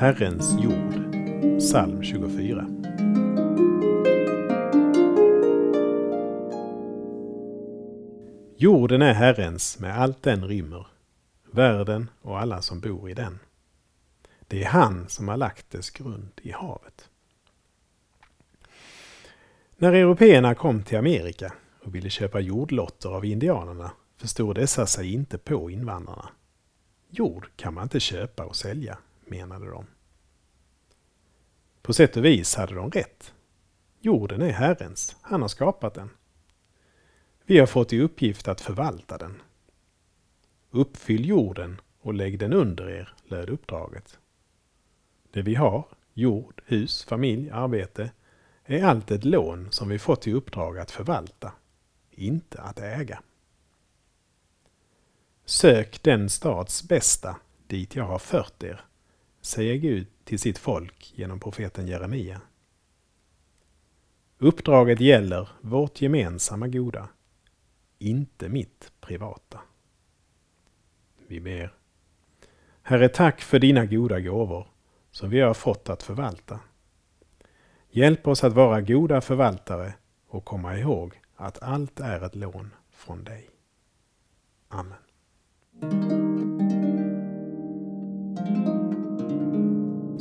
Herrens jord. Psalm 24. Jorden är Herrens med allt den rymmer, världen och alla som bor i den. Det är han som har lagt dess grund i havet. När européerna kom till Amerika och ville köpa jordlotter av indianerna förstod dessa sig inte på invandrarna. Jord kan man inte köpa och sälja, menade de. På sätt och vis hade de rätt. Jorden är Herrens, han har skapat den. Vi har fått i uppgift att förvalta den. Uppfyll jorden och lägg den under er, löd uppdraget. Det vi har, jord, hus, familj, arbete, är allt ett lån som vi fått i uppdrag att förvalta, inte att äga. Sök den stads bästa dit jag har fört er, säger Gud till sitt folk genom profeten Jeremia. Uppdraget gäller vårt gemensamma goda, inte mitt privata. Vi ber. Herre, tack för dina goda gåvor som vi har fått att förvalta. Hjälp oss att vara goda förvaltare och komma ihåg att allt är ett lån från dig.